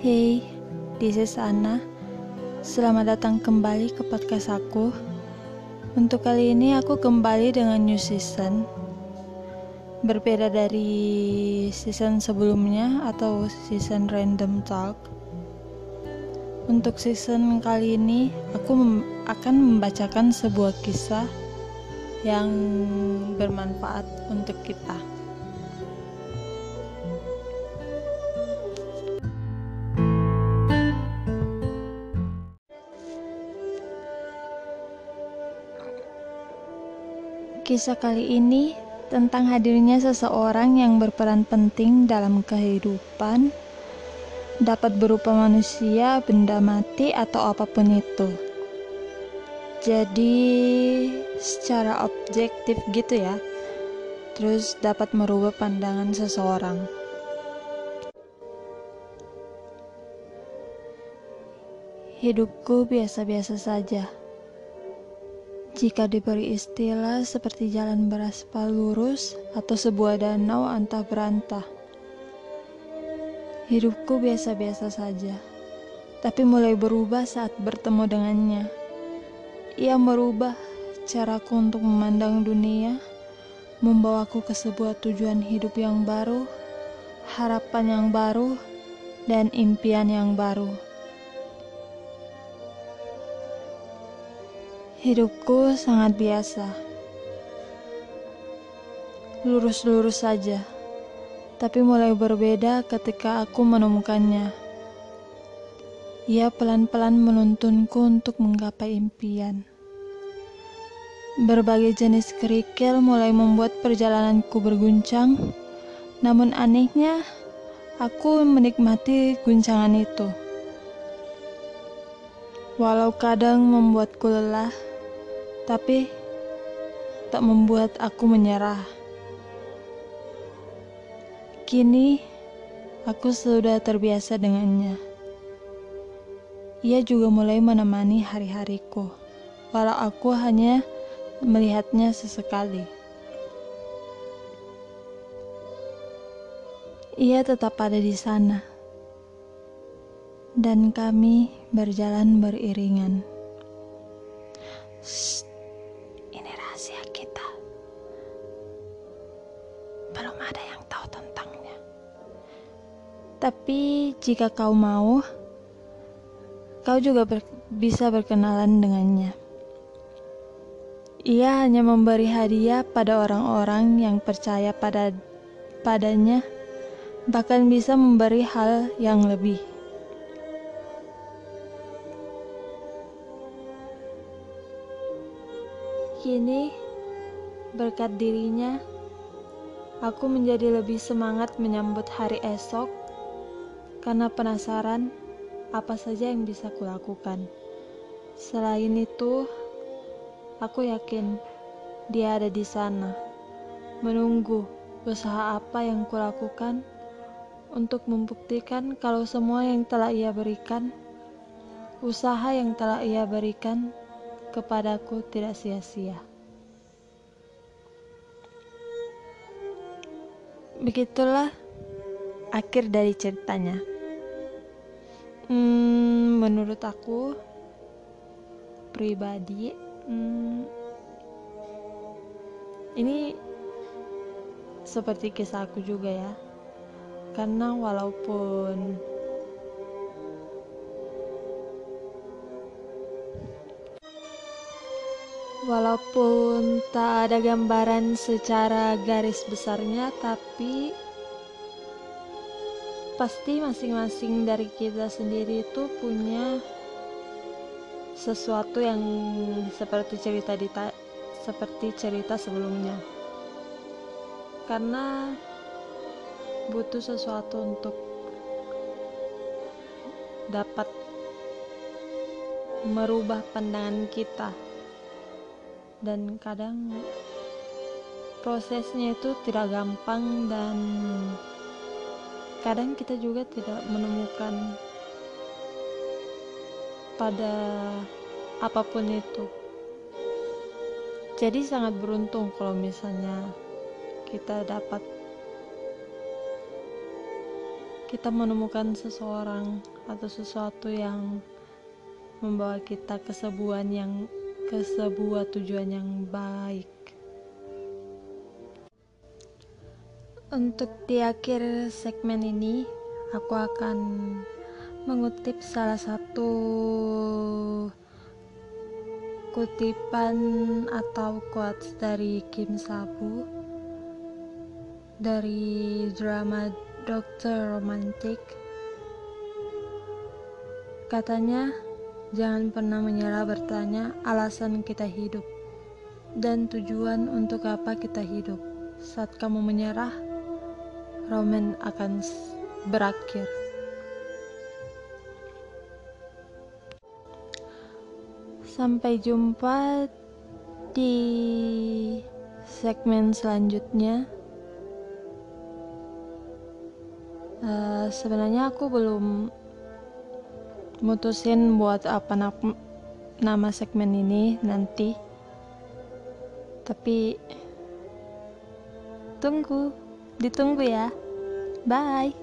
Hey, this is Anna. Selamat datang kembali ke podcast aku. Untuk kali ini aku kembali dengan new season. Berbeda dari season sebelumnya atau season random talk. Untuk season kali ini, aku mem akan membacakan sebuah kisah yang bermanfaat untuk kita. Kisah kali ini tentang hadirnya seseorang yang berperan penting dalam kehidupan, dapat berupa manusia, benda mati, atau apa pun itu. Jadi, secara objektif gitu ya, terus dapat merubah pandangan seseorang. Hidupku biasa-biasa saja jika diberi istilah seperti jalan beraspal lurus atau sebuah danau antah berantah. Hidupku biasa-biasa saja, tapi mulai berubah saat bertemu dengannya. Ia merubah caraku untuk memandang dunia, membawaku ke sebuah tujuan hidup yang baru, harapan yang baru, dan impian yang baru. Hidupku sangat biasa. Lurus-lurus saja. Tapi mulai berbeda ketika aku menemukannya. Ia pelan-pelan menuntunku untuk menggapai impian. Berbagai jenis kerikil mulai membuat perjalananku berguncang, namun anehnya aku menikmati guncangan itu. Walau kadang membuatku lelah, tapi tak membuat aku menyerah. Kini aku sudah terbiasa dengannya. Ia juga mulai menemani hari-hariku, walau aku hanya melihatnya sesekali. Ia tetap ada di sana, dan kami berjalan beriringan. Shh. Tapi jika kau mau, kau juga ber bisa berkenalan dengannya. Ia hanya memberi hadiah pada orang-orang yang percaya pada padanya, bahkan bisa memberi hal yang lebih. Kini, berkat dirinya, aku menjadi lebih semangat menyambut hari esok karena penasaran apa saja yang bisa kulakukan. Selain itu, aku yakin dia ada di sana, menunggu usaha apa yang kulakukan untuk membuktikan kalau semua yang telah ia berikan, usaha yang telah ia berikan kepadaku tidak sia-sia. Begitulah akhir dari ceritanya. Hmm, menurut aku pribadi, hmm, ini seperti kisah aku juga ya. Karena walaupun walaupun tak ada gambaran secara garis besarnya, tapi pasti masing-masing dari kita sendiri itu punya sesuatu yang seperti cerita di seperti cerita sebelumnya. Karena butuh sesuatu untuk dapat merubah pandangan kita. Dan kadang prosesnya itu tidak gampang dan kadang kita juga tidak menemukan pada apa pun itu. Jadi sangat beruntung kalau misalnya kita dapat kita menemukan seseorang atau sesuatu yang membawa kita ke sebuah yang ke sebuah tujuan yang baik. Untuk di akhir segmen ini, aku akan mengutip salah satu kutipan atau quotes dari Kim Sabu dari drama Dokter Romantik. Katanya, Jangan pernah menyerah bertanya alasan kita hidup dan tujuan untuk apa kita hidup. Saat kamu menyerah, roman akan berakhir. Sampai jumpa di segmen selanjutnya. Uh, sebenarnya aku belum mutusin buat apa na nama segmen ini nanti tapi tunggu ditunggu ya. Bye